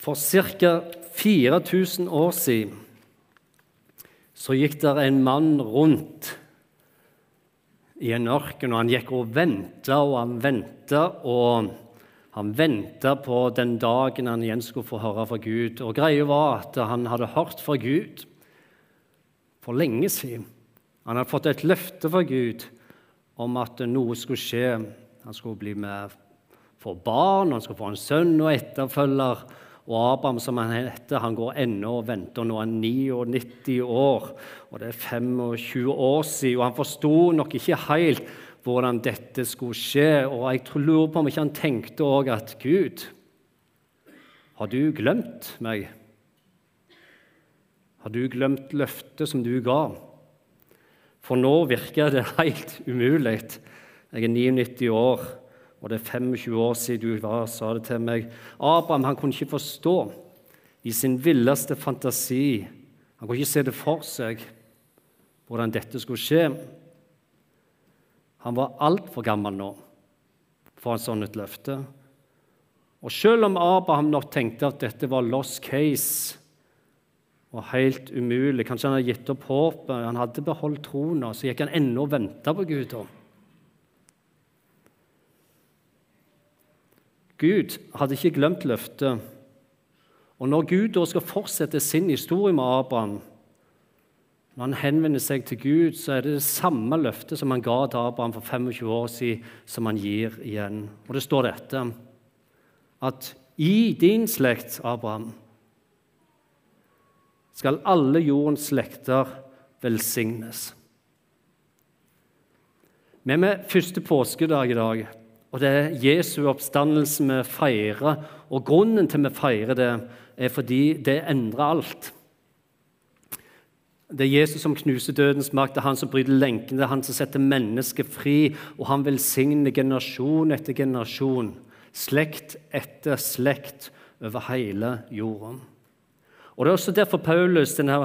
For ca. 4000 år siden så gikk der en mann rundt i en ørken, og han gikk og venta og han venta. Og han venta på den dagen han igjen skulle få høre fra Gud. Og greia var at han hadde hørt fra Gud for lenge siden. Han hadde fått et løfte fra Gud om at noe skulle skje. Han skulle bli med for barn, han skulle få en sønn og etterfølger. Og Abraham, som han heter, han går ennå og venter. Nå er han 99 år, og det er 25 år siden. Og han forsto nok ikke helt hvordan dette skulle skje. Og jeg lurer på om ikke han tenkte òg at Gud, har du glemt meg? Har du glemt løftet som du ga? For nå virker det helt umulig. Jeg er 99 år og det er 25 år siden du var, sa det til meg. Abraham han kunne ikke forstå i sin villeste fantasi Han kunne ikke se det for seg, hvordan dette skulle skje. Han var altfor gammel nå for en sånn et løfte. Og selv om Abraham nok tenkte at dette var lost case og helt umulig Kanskje han hadde gitt opp håpet, han hadde beholdt troen, så gikk han ennå og venta på Gud. Om. Gud hadde ikke glemt løftet. Og når Gud da skal fortsette sin historie med Abraham, når han henvender seg til Gud, så er det det samme løftet som han ga til Abraham for 25 år siden, som han gir igjen. Og det står dette at i din slekt, Abraham, skal alle jordens slekter velsignes. Vi er med første påskedag i dag. Og det er Jesu oppstandelse vi feirer. Og grunnen til vi feirer det, er fordi det endrer alt. Det er Jesus som knuser dødens makt, det er han som bryter lenken, det er han som setter mennesket fri, og han velsigner generasjon etter generasjon, slekt etter slekt over hele jorden. Og Det er også derfor Paulus, denne,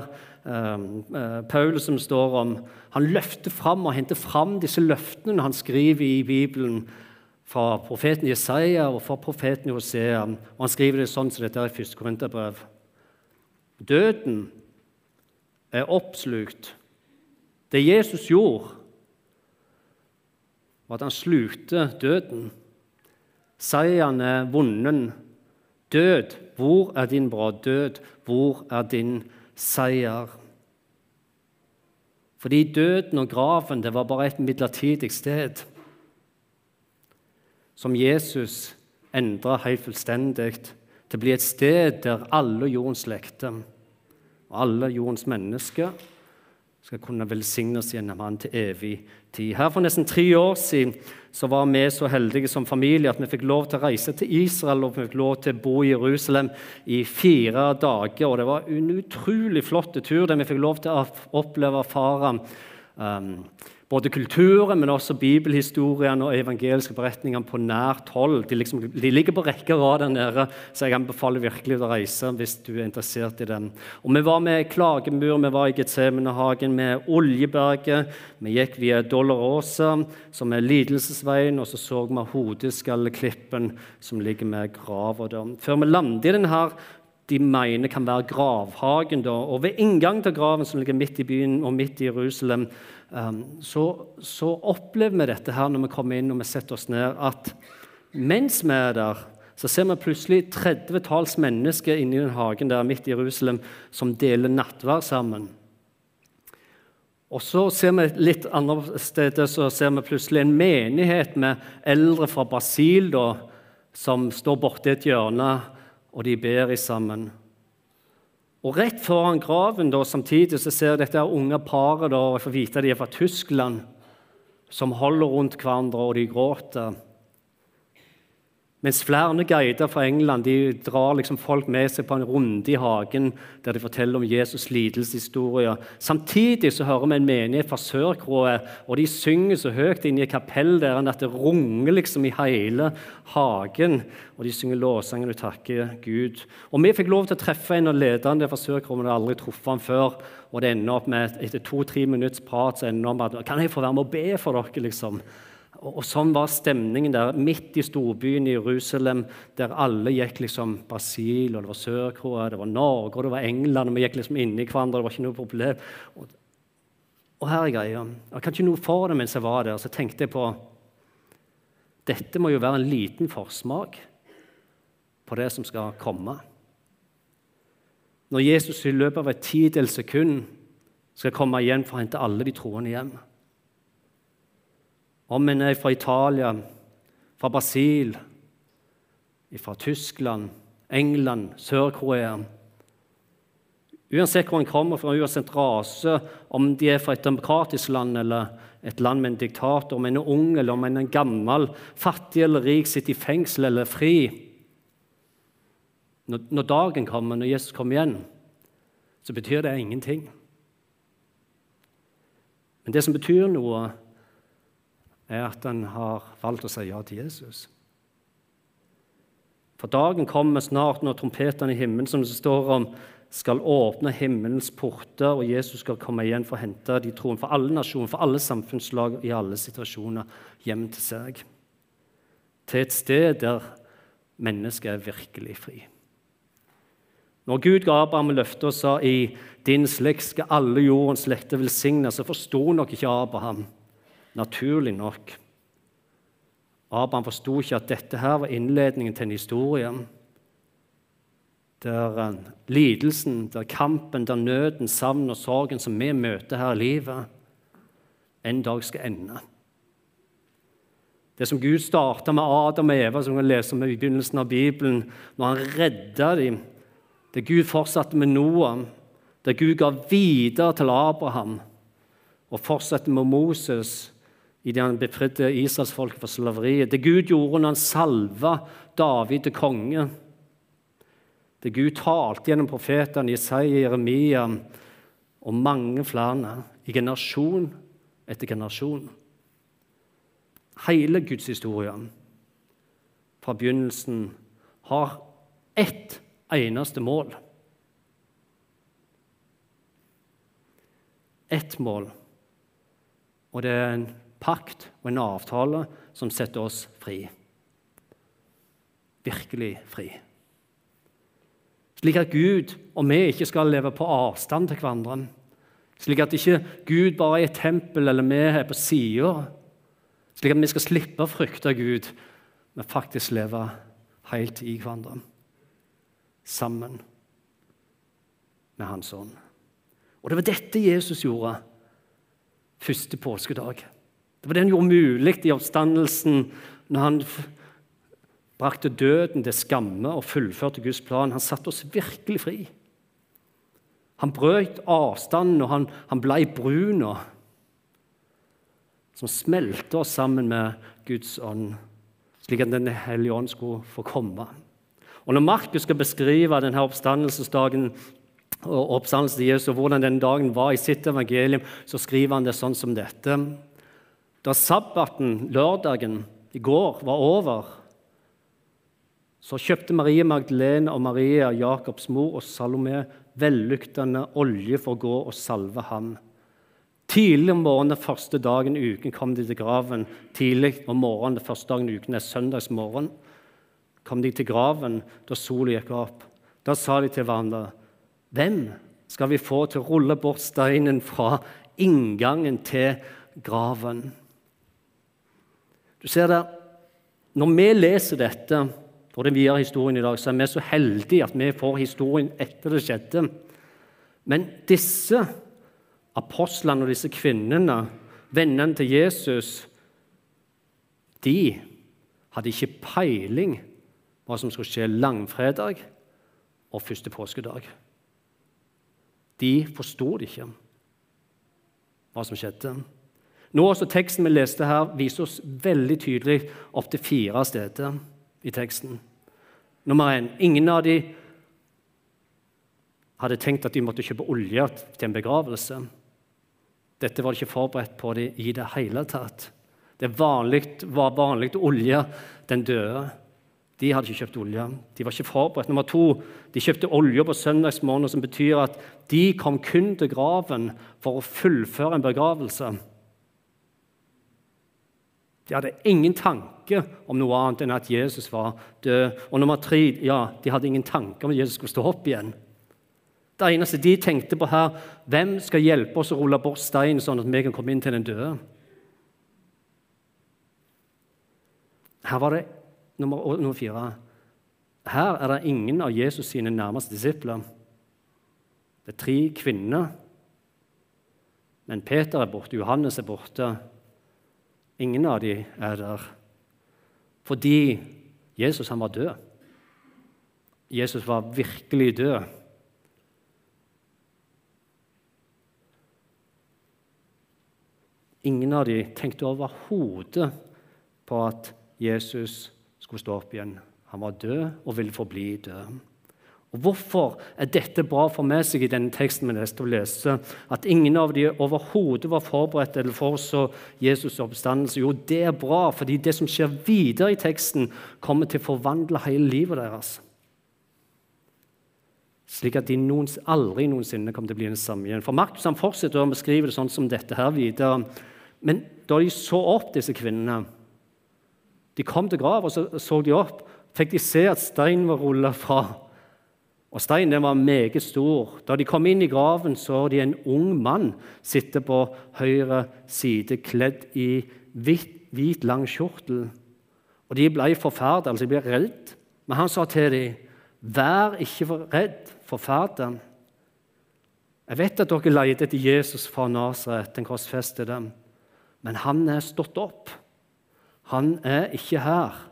uh, Paulus som står om, han løfter fram og henter fram disse løftene han skriver i Bibelen fra profeten Jesaja og fra profeten Hosea. Og han skriver det sånn som dette er i første Korinterbrev. Døden er oppslukt. Det Jesus gjorde, var at han slukte døden. Seieren er vunnen. Død, hvor er din bra død? Hvor er din seier? Fordi døden og graven det var bare et midlertidig sted som Jesus endra helt fullstendig til å bli et sted der alle jordens slekter og alle jordens mennesker skal kunne velsignes gjennom han til evig tid. Her For nesten tre år siden så var vi så heldige som familie at vi fikk lov til å reise til Israel og vi fikk lov til å bo i Jerusalem i fire dager. og Det var en utrolig flott tur der vi fikk lov til å oppleve faren. Um, både kulturen, men også bibelhistorien og evangeliske beretningene på nært hold. De, liksom, de ligger på rekke og rad der nede, så jeg anbefaler virkelig å reise hvis du er interessert i dem. Og Vi var med Klagemur, vi var i Getsemanehagen, med Oljeberget. Vi gikk via Dolorosa, som er lidelsesveien, og så så vi Hodeskalleklippen, som ligger med grava der. Før vi landet i denne de mener kan være gravhagen. Da. Og Ved inngang til graven, som ligger midt i byen og midt i Jerusalem, um, så, så, opplever vi dette her når vi kommer inn og vi setter oss ned, at mens vi er der, så ser vi plutselig 30-talls mennesker inni den hagen der midt i Jerusalem som deler nattvær sammen. Og så ser vi litt andre steder så ser vi plutselig en menighet med eldre fra Brasil da, som står borti et hjørne og de ber i sammen. Og Rett foran graven da, samtidig så ser dette unge paret da, og jeg får vite at de er fra Tyskland, som holder rundt hverandre, og de gråter. Mens flere guider fra England de drar liksom folk med seg på en runde i hagen der de forteller om Jesus' lidelseshistorie. Samtidig så hører vi en menighet fra Sørkrået, og de synger så høyt inne i kapell der at det runger liksom i hele hagen. Og de synger lovsangen og takker Gud. Og Vi fikk lov til å treffe en av lederne fra Sørkrået, men hadde aldri truffet ham før. Og det ender opp med, Etter to-tre minutts prat så ender det opp med at kan jeg få være med og be for dere. liksom? Og, og Sånn var stemningen der, midt i storbyen i Jerusalem, der alle gikk liksom Brasil, og det var Sør-Korea, det var Norge og det var England. og Vi gikk liksom inni hverandre, det var ikke noe problem. Og, og her er greia. Jeg kan ikke noe for det mens jeg var der. Så tenkte jeg på Dette må jo være en liten forsmak på det som skal komme. Når Jesus i løpet av et tidels sekund skal komme igjen for å hente alle de troende hjem. Om en er fra Italia, fra Brasil, fra Tyskland, England, Sør-Korea Uansett hvor en kommer fra, uansett rase, om de er fra et demokratisk land eller et land med en diktator, om en er ung eller om en er gammel, fattig eller rik, sitter i fengsel eller fri Når, når dagen kommer, når Jesus kommer igjen, så betyr det ingenting. Men det som betyr noe, er at en har valgt å si ja til Jesus. For dagen kommer snart når trompetene i himmelen som det står om, skal åpne himmelens porter, og Jesus skal komme igjen for å hente de troen for alle nasjoner, for alle samfunnslag i alle situasjoner hjem til seg. Til et sted der mennesket er virkelig fri. Når Gud ga Abraham løftet og sa i din slekt skal alle jordens slekter velsignes, så forsto nok ikke Abraham, naturlig nok. Abraham forsto ikke at dette her var innledningen til en historie der eh, lidelsen, der kampen, der nøden, savn og sorgen som vi møter her i livet, en dag skal ende. Det som Gud starta med Adam og Eva, som vi leser om i begynnelsen av Bibelen, når han redda dem det Gud fortsatte med Noah, det Gud ga videre til Abraham, og fortsatte med Moses i det han befridde israelsfolket fra slaveriet. Det Gud gjorde når han salva David til konge. Det Gud talte gjennom profetene Jesaja, Jeremia og mange flere i generasjon etter generasjon. Hele Guds historie fra begynnelsen har ett eneste mål. Ett mål, og det er en pakt og en avtale som setter oss fri. Virkelig fri. Slik at Gud og vi ikke skal leve på avstand til hverandre. Slik at ikke Gud bare er et tempel eller vi er på sida. Slik at vi skal slippe å frykte Gud, men faktisk leve helt i hverandre sammen med Hans ånd. Og det var dette Jesus gjorde første påskedag. Det var det han gjorde mulig i oppstandelsen når han brakte døden til skamme og fullførte Guds plan. Han satte oss virkelig fri. Han brøt avstanden, og han, han ble bruna, som smelte oss sammen med Guds ånd, slik at Den hellige ånd skulle få komme. Og Når Markus skal beskrive denne oppstandelsesdagen og oppstandelsen til Jesus, og hvordan den dagen var i sitt evangelium, så skriver han det sånn som dette. Da sabbaten, lørdagen, i går var over, så kjøpte Marie Magdalene og Maria, Jakobs mor og Salome velluktende olje for å gå og salve ham. Tidlig om morgenen første dagen i uken kom de til graven. Tidlig om morgenen den første dagen i uken er søndagsmorgen kom de til graven da sola gikk opp. Da sa de til hverandre, 'Hvem skal vi få til å rulle bort steinen fra inngangen til graven?' Du ser det, Når vi leser dette og den videre historien i dag, så er vi så heldige at vi får historien etter det skjedde. Men disse apostlene og disse kvinnene, vennene til Jesus, de hadde ikke peiling hva som skulle skje langfredag og første påskedag. De forsto det ikke, hva som skjedde. Nå også Teksten vi leste her, viser oss veldig tydelig opp til fire steder i teksten. Nummer én ingen av dem hadde tenkt at de måtte kjøpe olje til en begravelse. Dette var de ikke forberedt på det i det hele tatt. Det vanlig, var vanlig å olje den døde. De hadde ikke kjøpt olje. De var ikke forberedt. Nummer to, de kjøpte olje på søndagsmorgenen, som betyr at de kom kun til graven for å fullføre en begravelse. De hadde ingen tanke om noe annet enn at Jesus var død. Og nummer tre, ja, de hadde ingen tanke om at Jesus skulle stå opp igjen. Det eneste de tenkte på her, hvem skal hjelpe oss å rulle bort steinen, sånn at vi kan komme inn til den døde? Her var det nummer, nummer fire. Her er det ingen av Jesus sine nærmeste disipler. Det er tre kvinner. Men Peter er borte, Johannes er borte. Ingen av dem er der. Fordi Jesus han var død. Jesus var virkelig død. Ingen av dem tenkte overhodet på at Jesus skulle stå opp igjen. Han var død og ville forbli død. Og Hvorfor er dette bra for meg seg i denne teksten vi neste lese? At ingen av dem overhodet var forberedt eller forutså Jesus' oppstandelse? Jo, det er bra, fordi det som skjer videre i teksten, kommer til å forvandle hele livet deres. Slik at de noens, aldri noensinne kommer til å bli den samme igjen. For Markus han fortsetter å beskrive det sånn som dette her videre. Men da de så opp, disse kvinnene De kom til grav, og så så de opp. Fikk de se at steinen var rulla fra og Steinen var meget stor. Da de kom inn i graven, så de en ung mann sitte på høyre side, kledd i hvit, hvit lang kjortel. Og De ble forferdet, altså de ble redd. Men han sa til dem, 'Vær ikke for redd, forferdet.' Jeg vet at dere leter etter Jesus fra Nasaret, den korsfestede, men han er stått opp. Han er ikke her.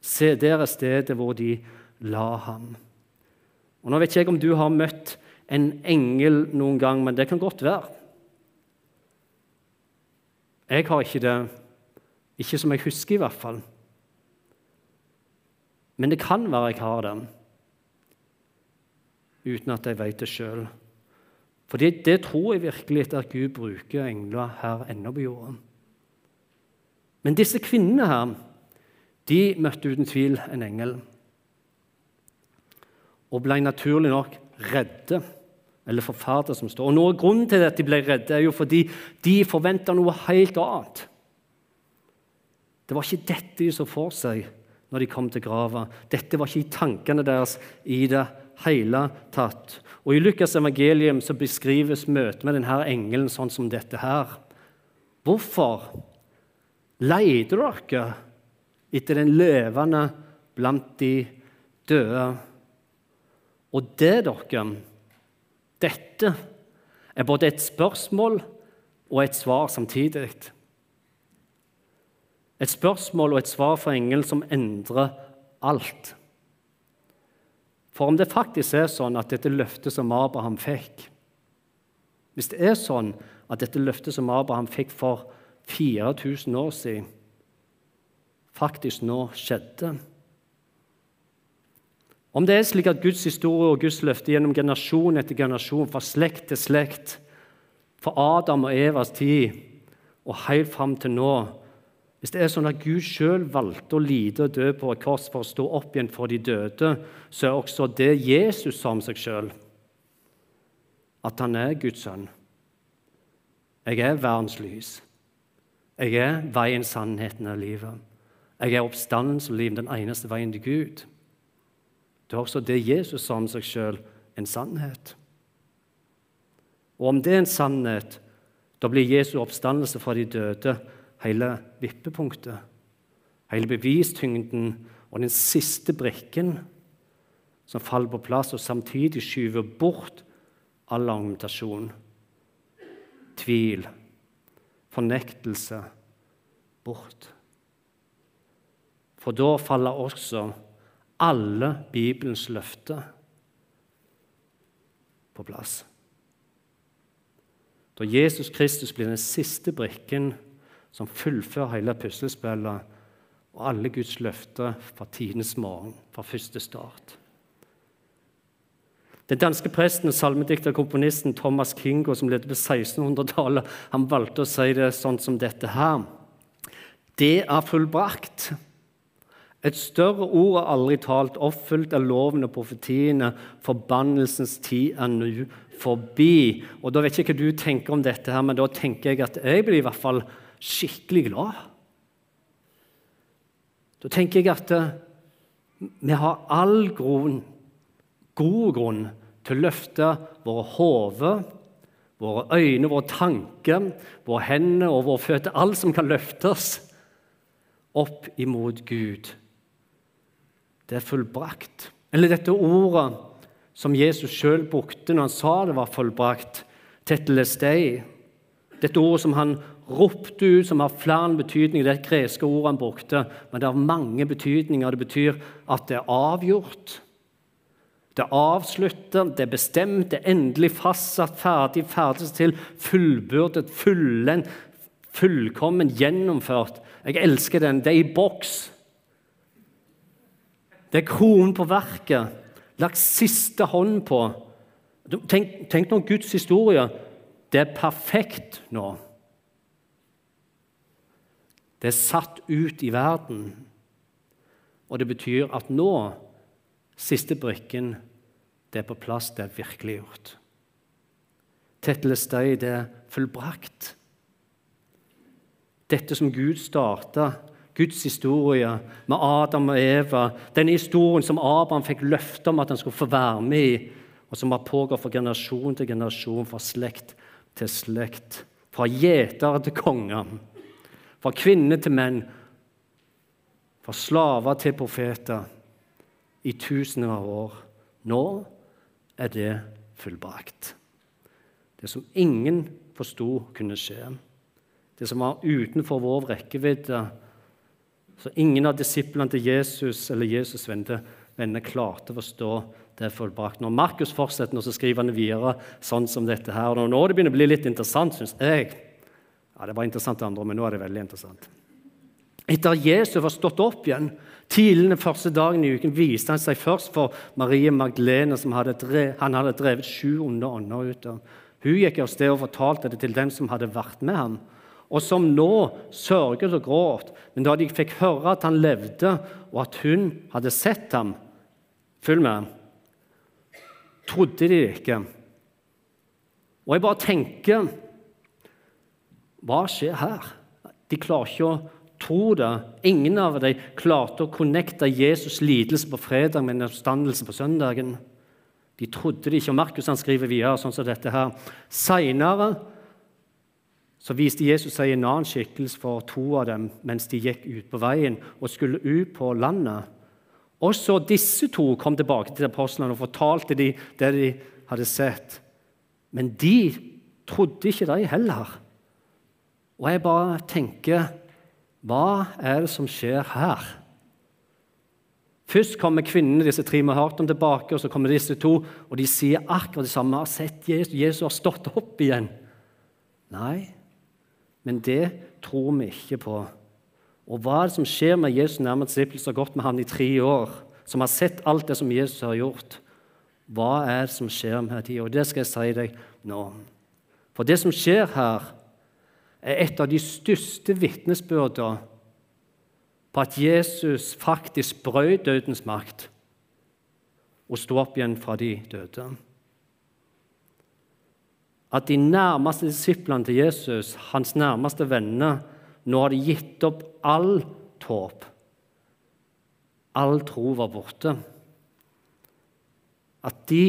Se, der er stedet hvor de la ham. Og Nå vet ikke jeg om du har møtt en engel noen gang, men det kan godt være. Jeg har ikke det. Ikke som jeg husker, i hvert fall. Men det kan være jeg har det, uten at jeg vet det sjøl. For det, tror jeg virkelig at Gud bruker engler her ennå på jorden. Men disse kvinnene her, de møtte uten tvil en engel og ble naturlig nok redde. Eller forferdet, som står. Og noe Grunnen til at de ble redde, er jo fordi de forventa noe helt annet. Det var ikke dette de så for seg når de kom til grava. Dette var ikke i tankene deres i det hele tatt. Og I Lukas' evangelium så beskrives møtet med denne engelen sånn som dette her. Hvorfor leter dere etter den levende blant de døde? Og det, dere, dette er både et spørsmål og et svar samtidig. Et spørsmål og et svar fra engelen som endrer alt. For om det faktisk er sånn at dette løftet som Abraham fikk Hvis det er sånn at dette løftet som Abraham fikk for 4000 år siden, faktisk nå skjedde om det er slik at Guds historie og Guds løfte gjennom generasjon etter generasjon, fra slekt til slekt, fra Adam og Evas tid og helt fram til nå Hvis det er sånn at Gud sjøl valgte å lide og dø på et kors for å stå opp igjen for de døde, så er også det Jesus sa om seg sjøl, at han er Guds sønn. Jeg er verdens lys. Jeg er veien, sannheten og livet. Jeg er oppstandelsen og livet, den eneste veien til Gud. Det er også det Jesus sa om seg sjøl, en sannhet. Og om det er en sannhet, da blir Jesu oppstandelse fra de døde hele vippepunktet. Hele bevistyngden og den siste brikken som faller på plass, og samtidig skyver bort all argumentasjon, tvil, fornektelse bort. For da faller også alle Bibelens løfter på plass. Da Jesus Kristus blir den siste brikken som fullfører hele puslespillet og alle Guds løfter fra tidenes morgen, fra første start. Den danske presten og salmedikter komponisten Thomas Kingo, som levde på 1600-tallet, han valgte å si det sånn som dette her. Det er fullbrakt. Et større ord er aldri talt, oppfylt av loven og profetiene. Forbannelsens tid er nå forbi. Og da vet ikke hva du tenker om dette, her, men da tenker jeg at jeg blir i hvert fall skikkelig glad Da tenker jeg at eh, vi har all grunn, god grunn til å løfte våre hoder, våre øyne, våre tanker, våre hender og våre føtter, alt som kan løftes, opp imot Gud. Det er fullbrakt. Eller dette ordet som Jesus sjøl brukte når han sa det var fullbrakt, tetelestei. Dette ordet som han ropte ut, som har flere betydninger. Det er et greske ord han brukte, men det har mange betydninger. Det betyr at det er avgjort. Det avslutter, det er bestemt, det er endelig fastsatt, ferdig, ferdig til, fullbyrdet, fullendt, fullkommen, gjennomført. Jeg elsker den. Det er i boks. Det er kronen på verket. Lagt siste hånd på. Tenk, tenk nå Guds historie. Det er perfekt nå. Det er satt ut i verden. Og det betyr at nå, siste brikken, det er på plass, det er virkeliggjort. Tettelestøy, det er fullbrakt. Dette som Gud starta, Guds historie med Adam og Eva, denne historien som Abraham fikk løfte om at han skulle få være med i, og som har pågått fra generasjon til generasjon, fra slekt til slekt, fra gjetere til konger. Fra kvinner til menn, fra slaver til profeter, i tusener av år. Nå er det fullbrakt. Det som ingen forsto kunne skje. Det som var utenfor vår rekkevidde. Så ingen av disiplene til Jesus eller Jesus' venner klarte å forstå det fullbrakt. Når Markus fortsetter, så skriver han videre sånn som dette her. Og nå det begynner å bli litt interessant, syns jeg, ja, Det var interessant det andre, men nå er det veldig interessant. Etter at Jesus var stått opp igjen, tidlig den første dagen i uken, viste han seg først for Marie Magdalene, som hadde drevet, han hadde drevet sju onde ånder ut av. Hun gikk av sted og fortalte det til dem som hadde vært med ham, og som nå sørget og gråt. Men da de fikk høre at han levde, og at hun hadde sett ham Følg med. Trodde de ikke. Og jeg bare tenker hva skjer her? De klarer ikke å tro det. Ingen av dem klarte å connecte Jesus' lidelse på fredag med en oppstandelse på søndagen. De trodde det ikke. og Markus han skriver videre sånn som dette her. Seinere så viste Jesus seg en annen skikkelse for to av dem mens de gikk ut på veien og skulle ut på landet. Også disse to kom tilbake til apostlene og fortalte dem det de hadde sett. Men de trodde ikke de heller. Og jeg bare tenker Hva er det som skjer her? Først kommer kvinnene, disse tre vi har hørt om, tilbake, og så kommer disse to, og de sier akkurat det samme. har sett Jesus, Jesus har stått opp igjen. Nei, men det tror vi ikke på. Og hva er det som skjer med Jesus nærmest disippel som har gått med ham i tre år, som har sett alt det som Jesus har gjort? Hva er det som skjer med dem? Og det skal jeg si deg nå. For det som skjer her, er et av de største vitnesbyrdene på at Jesus faktisk brøt dødens makt og sto opp igjen fra de døde. At de nærmeste disiplene til Jesus, hans nærmeste venner, nå hadde gitt opp alt håp. All tro var borte. At de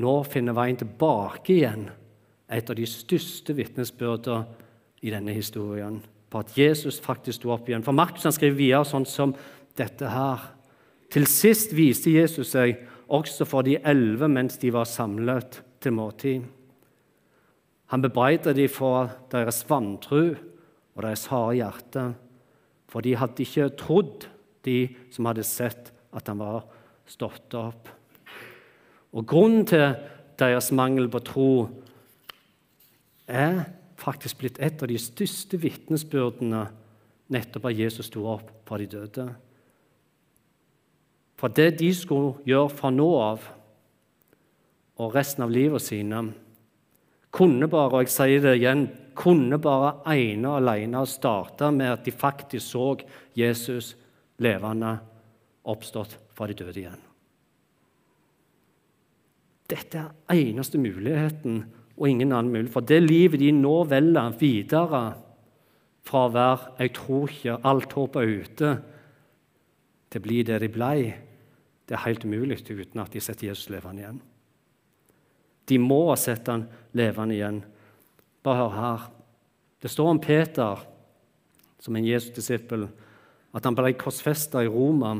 nå finner veien tilbake igjen et av de største vitnesbyrdene i denne historien på at Jesus faktisk sto opp igjen. For Markus skriver videre sånn som dette her. Til sist viste Jesus seg også for de elleve mens de var samlet til måltid. Han bebreider dem for deres vantro og deres harde hjerte, for de hadde ikke trodd, de som hadde sett at han var stått opp. Og Grunnen til deres mangel på tro er faktisk blitt et av de største vitnesbyrdene nettopp at Jesus sto opp fra de døde. For det de skulle gjøre fra nå av og resten av livet sine, kunne bare og jeg sier det igjen, kunne bare ene og alene starte med at de faktisk så Jesus levende oppstått fra de døde igjen. Dette er eneste muligheten og ingen annen mulighet. For det livet de nå velger videre, fra å være 'jeg tror ikke', 'alt håp er ute', til å bli det de ble, det er helt umulig uten at de setter Jesus levende igjen. De må ha sett han levende igjen. Bare hør her. Det står om Peter, som en Jesus-disippel, at han ble korsfesta i Roma,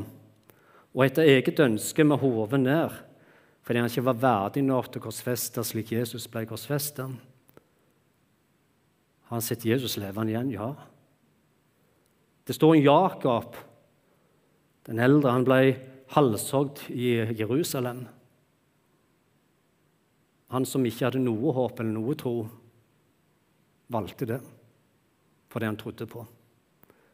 og etter eget ønske med hodet ned, fordi han ikke var verdig nok til å korsfeste slik Jesus ble korsfesta. Har han sett Jesus levende igjen? Ja. Det står om Jakob, den eldre. Han ble halshogd i Jerusalem. Han som ikke hadde noe håp eller noe tro, valgte det for det han trodde på.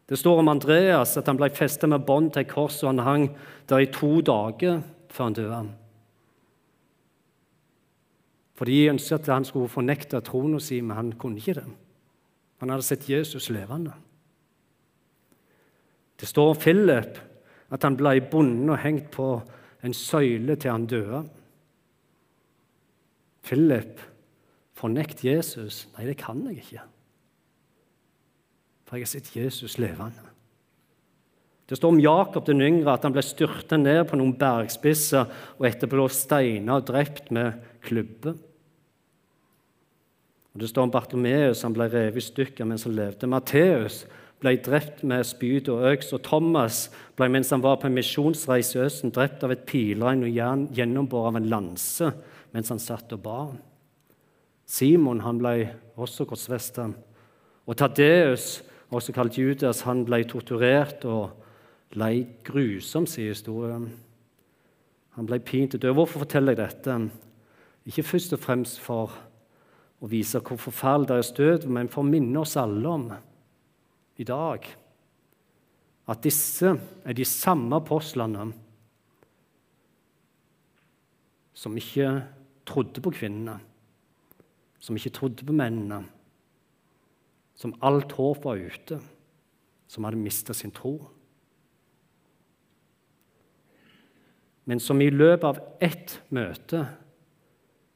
Det står om Andreas at han ble festet med bånd til kors, og han hang der i to dager før han døde. For de ønsket at han skulle fornekte troen sin, men han kunne ikke det. Han hadde sett Jesus levende. Det står om Philip at han ble bundet og hengt på en søyle til han døde. Philip, fornekt Jesus. Nei, det kan jeg ikke. For jeg har sett Jesus levende. Det står om Jakob den yngre at han ble styrta ned på noen bergspisser og etterpå steina og drept med klubbe. Og Det står om Bartlomeus han ble revet i stykker mens han levde. Matteus ble drept med spyd og øks, og Thomas ble mens han var på en misjonsreise i Østen, drept av et pileregn og gjennombåret av en lanse mens han satt og ba. Simon han ble også korsfesta. Og Tadeus, også kalt Judas, han ble torturert og lei grusom, sier historien. Han ble pint til død. Hvorfor forteller jeg dette? Ikke først og fremst for å vise hvor forferdelig deres død, men for å minne oss alle om i dag at disse er de samme apostlene som ikke trodde på kvinnene, som ikke trodde på mennene, som alt håp var ute, som hadde mista sin tro. Men som i løpet av ett møte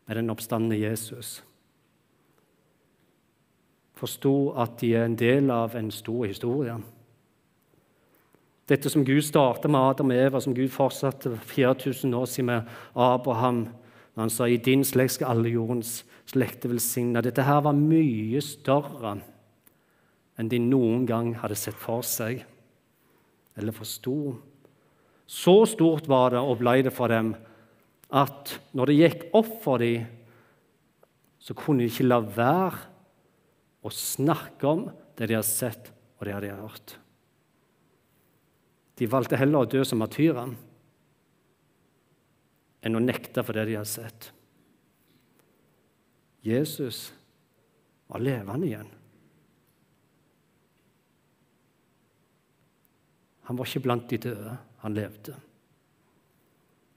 med den oppstandende Jesus forsto at de er en del av en stor historie. Dette som Gud startet med Adam og Eva, som Gud fortsatte 4000 år siden med Abraham, når han sa i din slekt skal alle jordens slekter velsigne. Dette her var mye større enn de noen gang hadde sett for seg eller forsto. Så stort var det og ble det for dem at når det gikk opp for dem, så kunne de ikke la være å snakke om det de har sett, og det de har hørt. De valgte heller å dø som martyrer enn å nekte for det de har sett. Jesus var levende igjen. Han var ikke blant de døde. Han levde.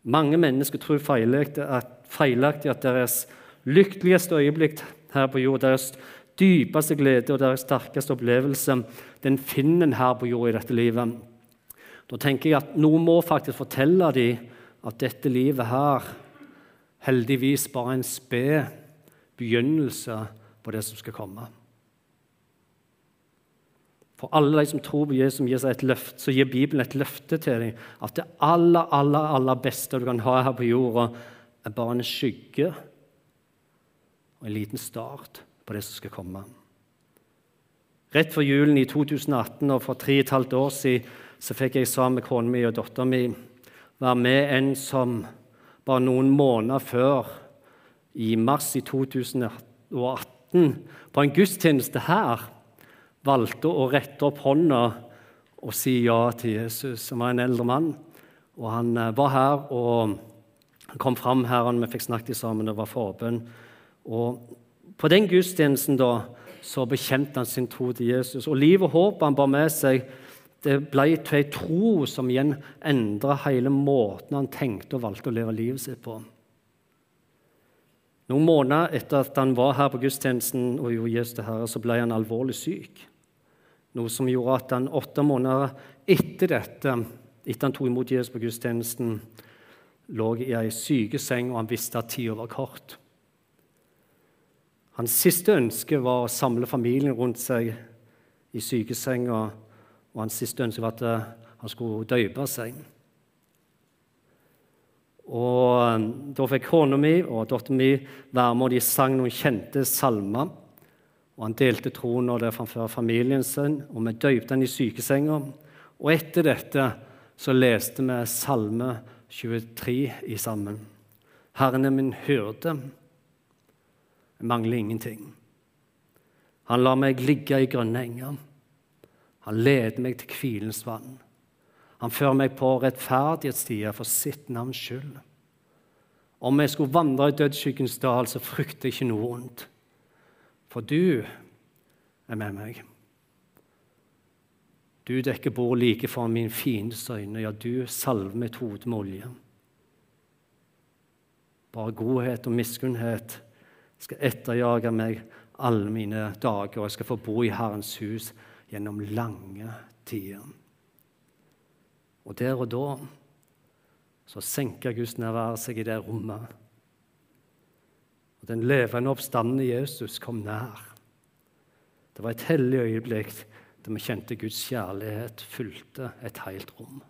Mange mennesker tror feilaktig at, feilaktig at deres lykkeligste øyeblikk her på jord, deres dypeste glede og deres sterkeste opplevelse den finner en her på jord i dette livet. Da tenker jeg at noen må faktisk fortelle dem at dette livet her heldigvis bare er en sped begynnelse på det som skal komme. For alle de som tror på Jesus, som gir seg et løft, så gir Bibelen et løfte til dem at det aller, aller, aller beste du kan ha her på jorda, er bare en skygge og en liten start på det som skal komme. Rett før julen i 2018 og for tre og et halvt år siden så fikk jeg sammen med kona mi og dattera mi være med en som bare noen måneder før, i mars i 2018, på en gudstjeneste her, valgte å rette opp hånda og si ja til Jesus. Han var en eldre mann. Og han eh, var her, og kom fram her, og vi fikk snakket sammen. Det var forbønn. Og på den gudstjenesten da, så bekjente han sin tro til Jesus. Og liv og håp han bar med seg, det ble til ei tro som igjen endra hele måten han tenkte og valgte å leve livet sitt på. Noen måneder etter at han var her på gudstjenesten, og gjorde Jesus til herre, så ble han alvorlig syk. Noe som gjorde at han åtte måneder etter dette, etter han tok imot Jesus på gudstjenesten, lå i ei sykeseng, og han visste at tida var kort. Hans siste ønske var å samle familien rundt seg i sykesenga, og hans siste ønske var at han skulle døype seg. Og um, Da fikk kona mi og datteren mi være med, og de sang noen kjente salmer. Og Han delte troen og det framfor familien sin, og vi døypte han i sykesenga. Og etter dette så leste vi Salme 23 i sammen. Herren er min hyrde, jeg mangler ingenting. Han lar meg ligge i grønne enger. Han leder meg til hvilens vann. Han fører meg på rettferdighetsstier for sitt navns skyld. Om jeg skulle vandre i dødsskyggens dal, så frykter jeg ikke noe vondt. For du er med meg. Du dekker bord like foran min fiendes øyne. Ja, du salver mitt hode med olje. Bare godhet og miskunnhet skal etterjage meg alle mine dager, og jeg skal få bo i Herrens hus gjennom lange tider. Og der og da så senker Guds nærvær seg i det rommet. Og Den levende oppstanden i Jesus kom nær. Det var et hellig øyeblikk da vi kjente Guds kjærlighet fulgte et helt rom.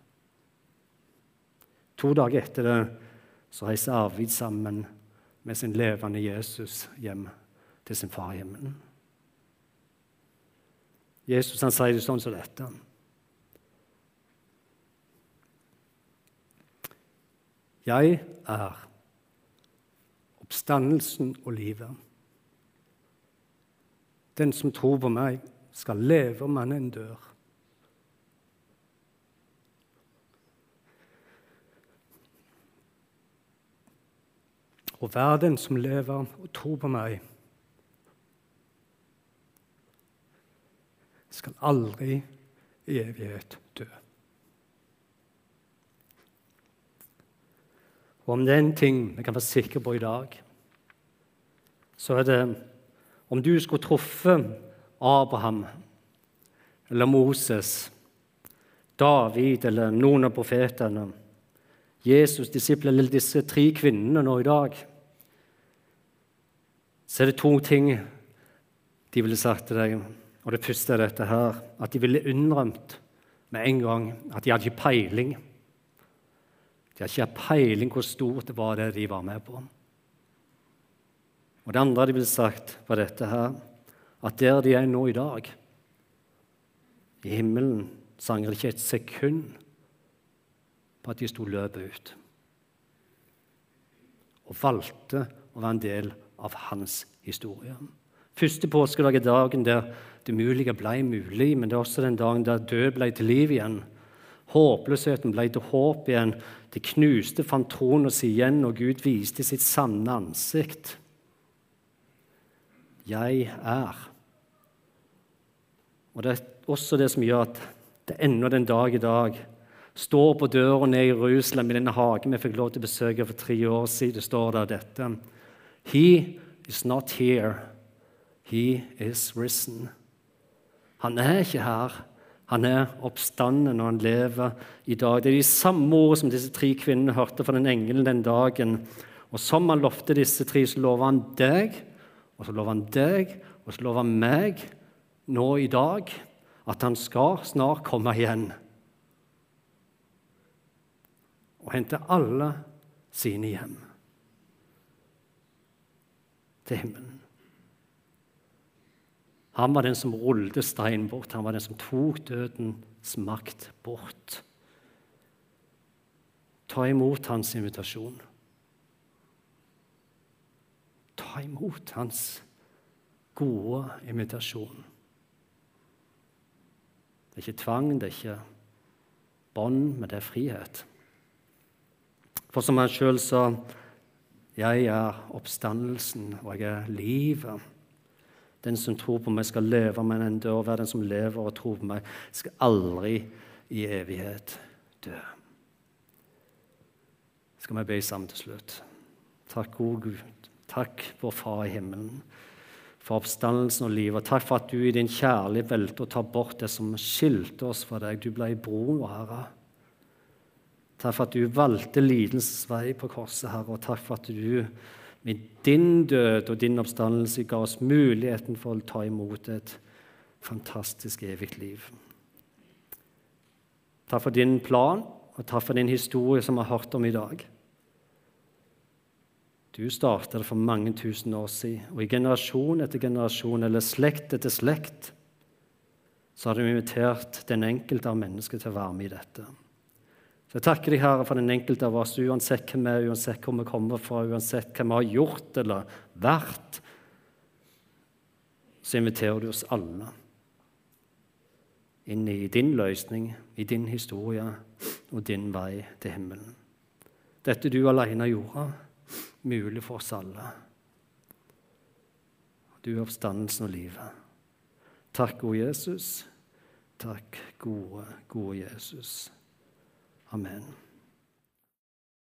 To dager etter det så reiser Arvid sammen med sin levende Jesus hjem til sin far i himmelen. Jesus han sier det sånn som dette. Jeg er oppstandelsen og livet. Den som tror på meg, skal leve om han enn dør. Og hver den som lever og tror på meg, skal aldri i evighet dø. Og om det er en ting vi kan være sikre på i dag, så er det om du skulle truffet Abraham eller Moses, David eller noen av profetene, Jesus' disipler eller disse tre kvinnene nå i dag, så er det to ting de ville sagt til deg. Og Det første er dette her, at de ville innrømt med en gang at de hadde ikke peiling. De hadde ikke peiling hvor stort det var det de var med på. Og Det andre de ville sagt, var dette her, at der de er nå i dag, i himmelen, så angrer ikke et sekund på at de sto løpet ut. Og valgte å være en del av hans historie. Første påskedag er dagen der det mulige ble mulig, men det er også den dagen der død ble til liv igjen. Håpløsheten ble til håp igjen. Det knuste fant troen oss igjen, og Gud viste sitt sanne ansikt. Jeg er. Og Det er også det som gjør at det ennå den dag i dag står på døra ned i Jerusalem, i denne hagen vi fikk lov til å besøke for tre år siden, det står der dette He is not here. He is risen. Han er ikke her. Han er oppstanden, og han lever i dag. Det er de samme ord som disse tre kvinnene hørte fra den engelen den dagen. Og som han lovte disse tre, så lover han deg, og så lover han deg, og så lover han meg nå i dag at han skal snart komme igjen og hente alle sine hjem til himmelen. Han var den som rullet steinen bort, han var den som tok dødens makt bort. Ta imot hans invitasjon. Ta imot hans gode invitasjon. Det er ikke tvang, det er ikke bånd, men det er frihet. For som han sjøl sa, 'Jeg er oppstandelsen, og jeg er livet'. Den som tror på meg, skal leve, men en dør. Hver den som lever og tror på meg, skal aldri i evighet dø. Skal vi be sammen til slutt? Takk, gode Gud. Takk, vår Far i himmelen, for oppstandelsen og livet. Takk for at du i din kjærlighet valgte å ta bort det som skilte oss fra deg. Du ble broen vår, Herre. Takk for at du valgte lidelsens vei på korset, Herre, og takk for at du med din død og din oppstandelse ga oss muligheten for å ta imot et fantastisk evig liv. Takk for din plan, og takk for din historie som vi har hørt om i dag. Du startet det for mange tusen år siden, og i generasjon etter generasjon, eller slekt etter slekt, så har du invitert den enkelte av mennesket til å være med i dette. Så Jeg takker deg, Herre, for den enkelte av oss, uansett hvem vi er, uansett hvor vi kommer fra, uansett hva vi har gjort eller vært. Så inviterer du oss alle inn i din løsning, i din historie og din vei til himmelen. Dette du alene gjorde, mulig for oss alle. Du er oppstandelsen og livet. Takk, gode Jesus. Takk, gode, gode Jesus. Amen.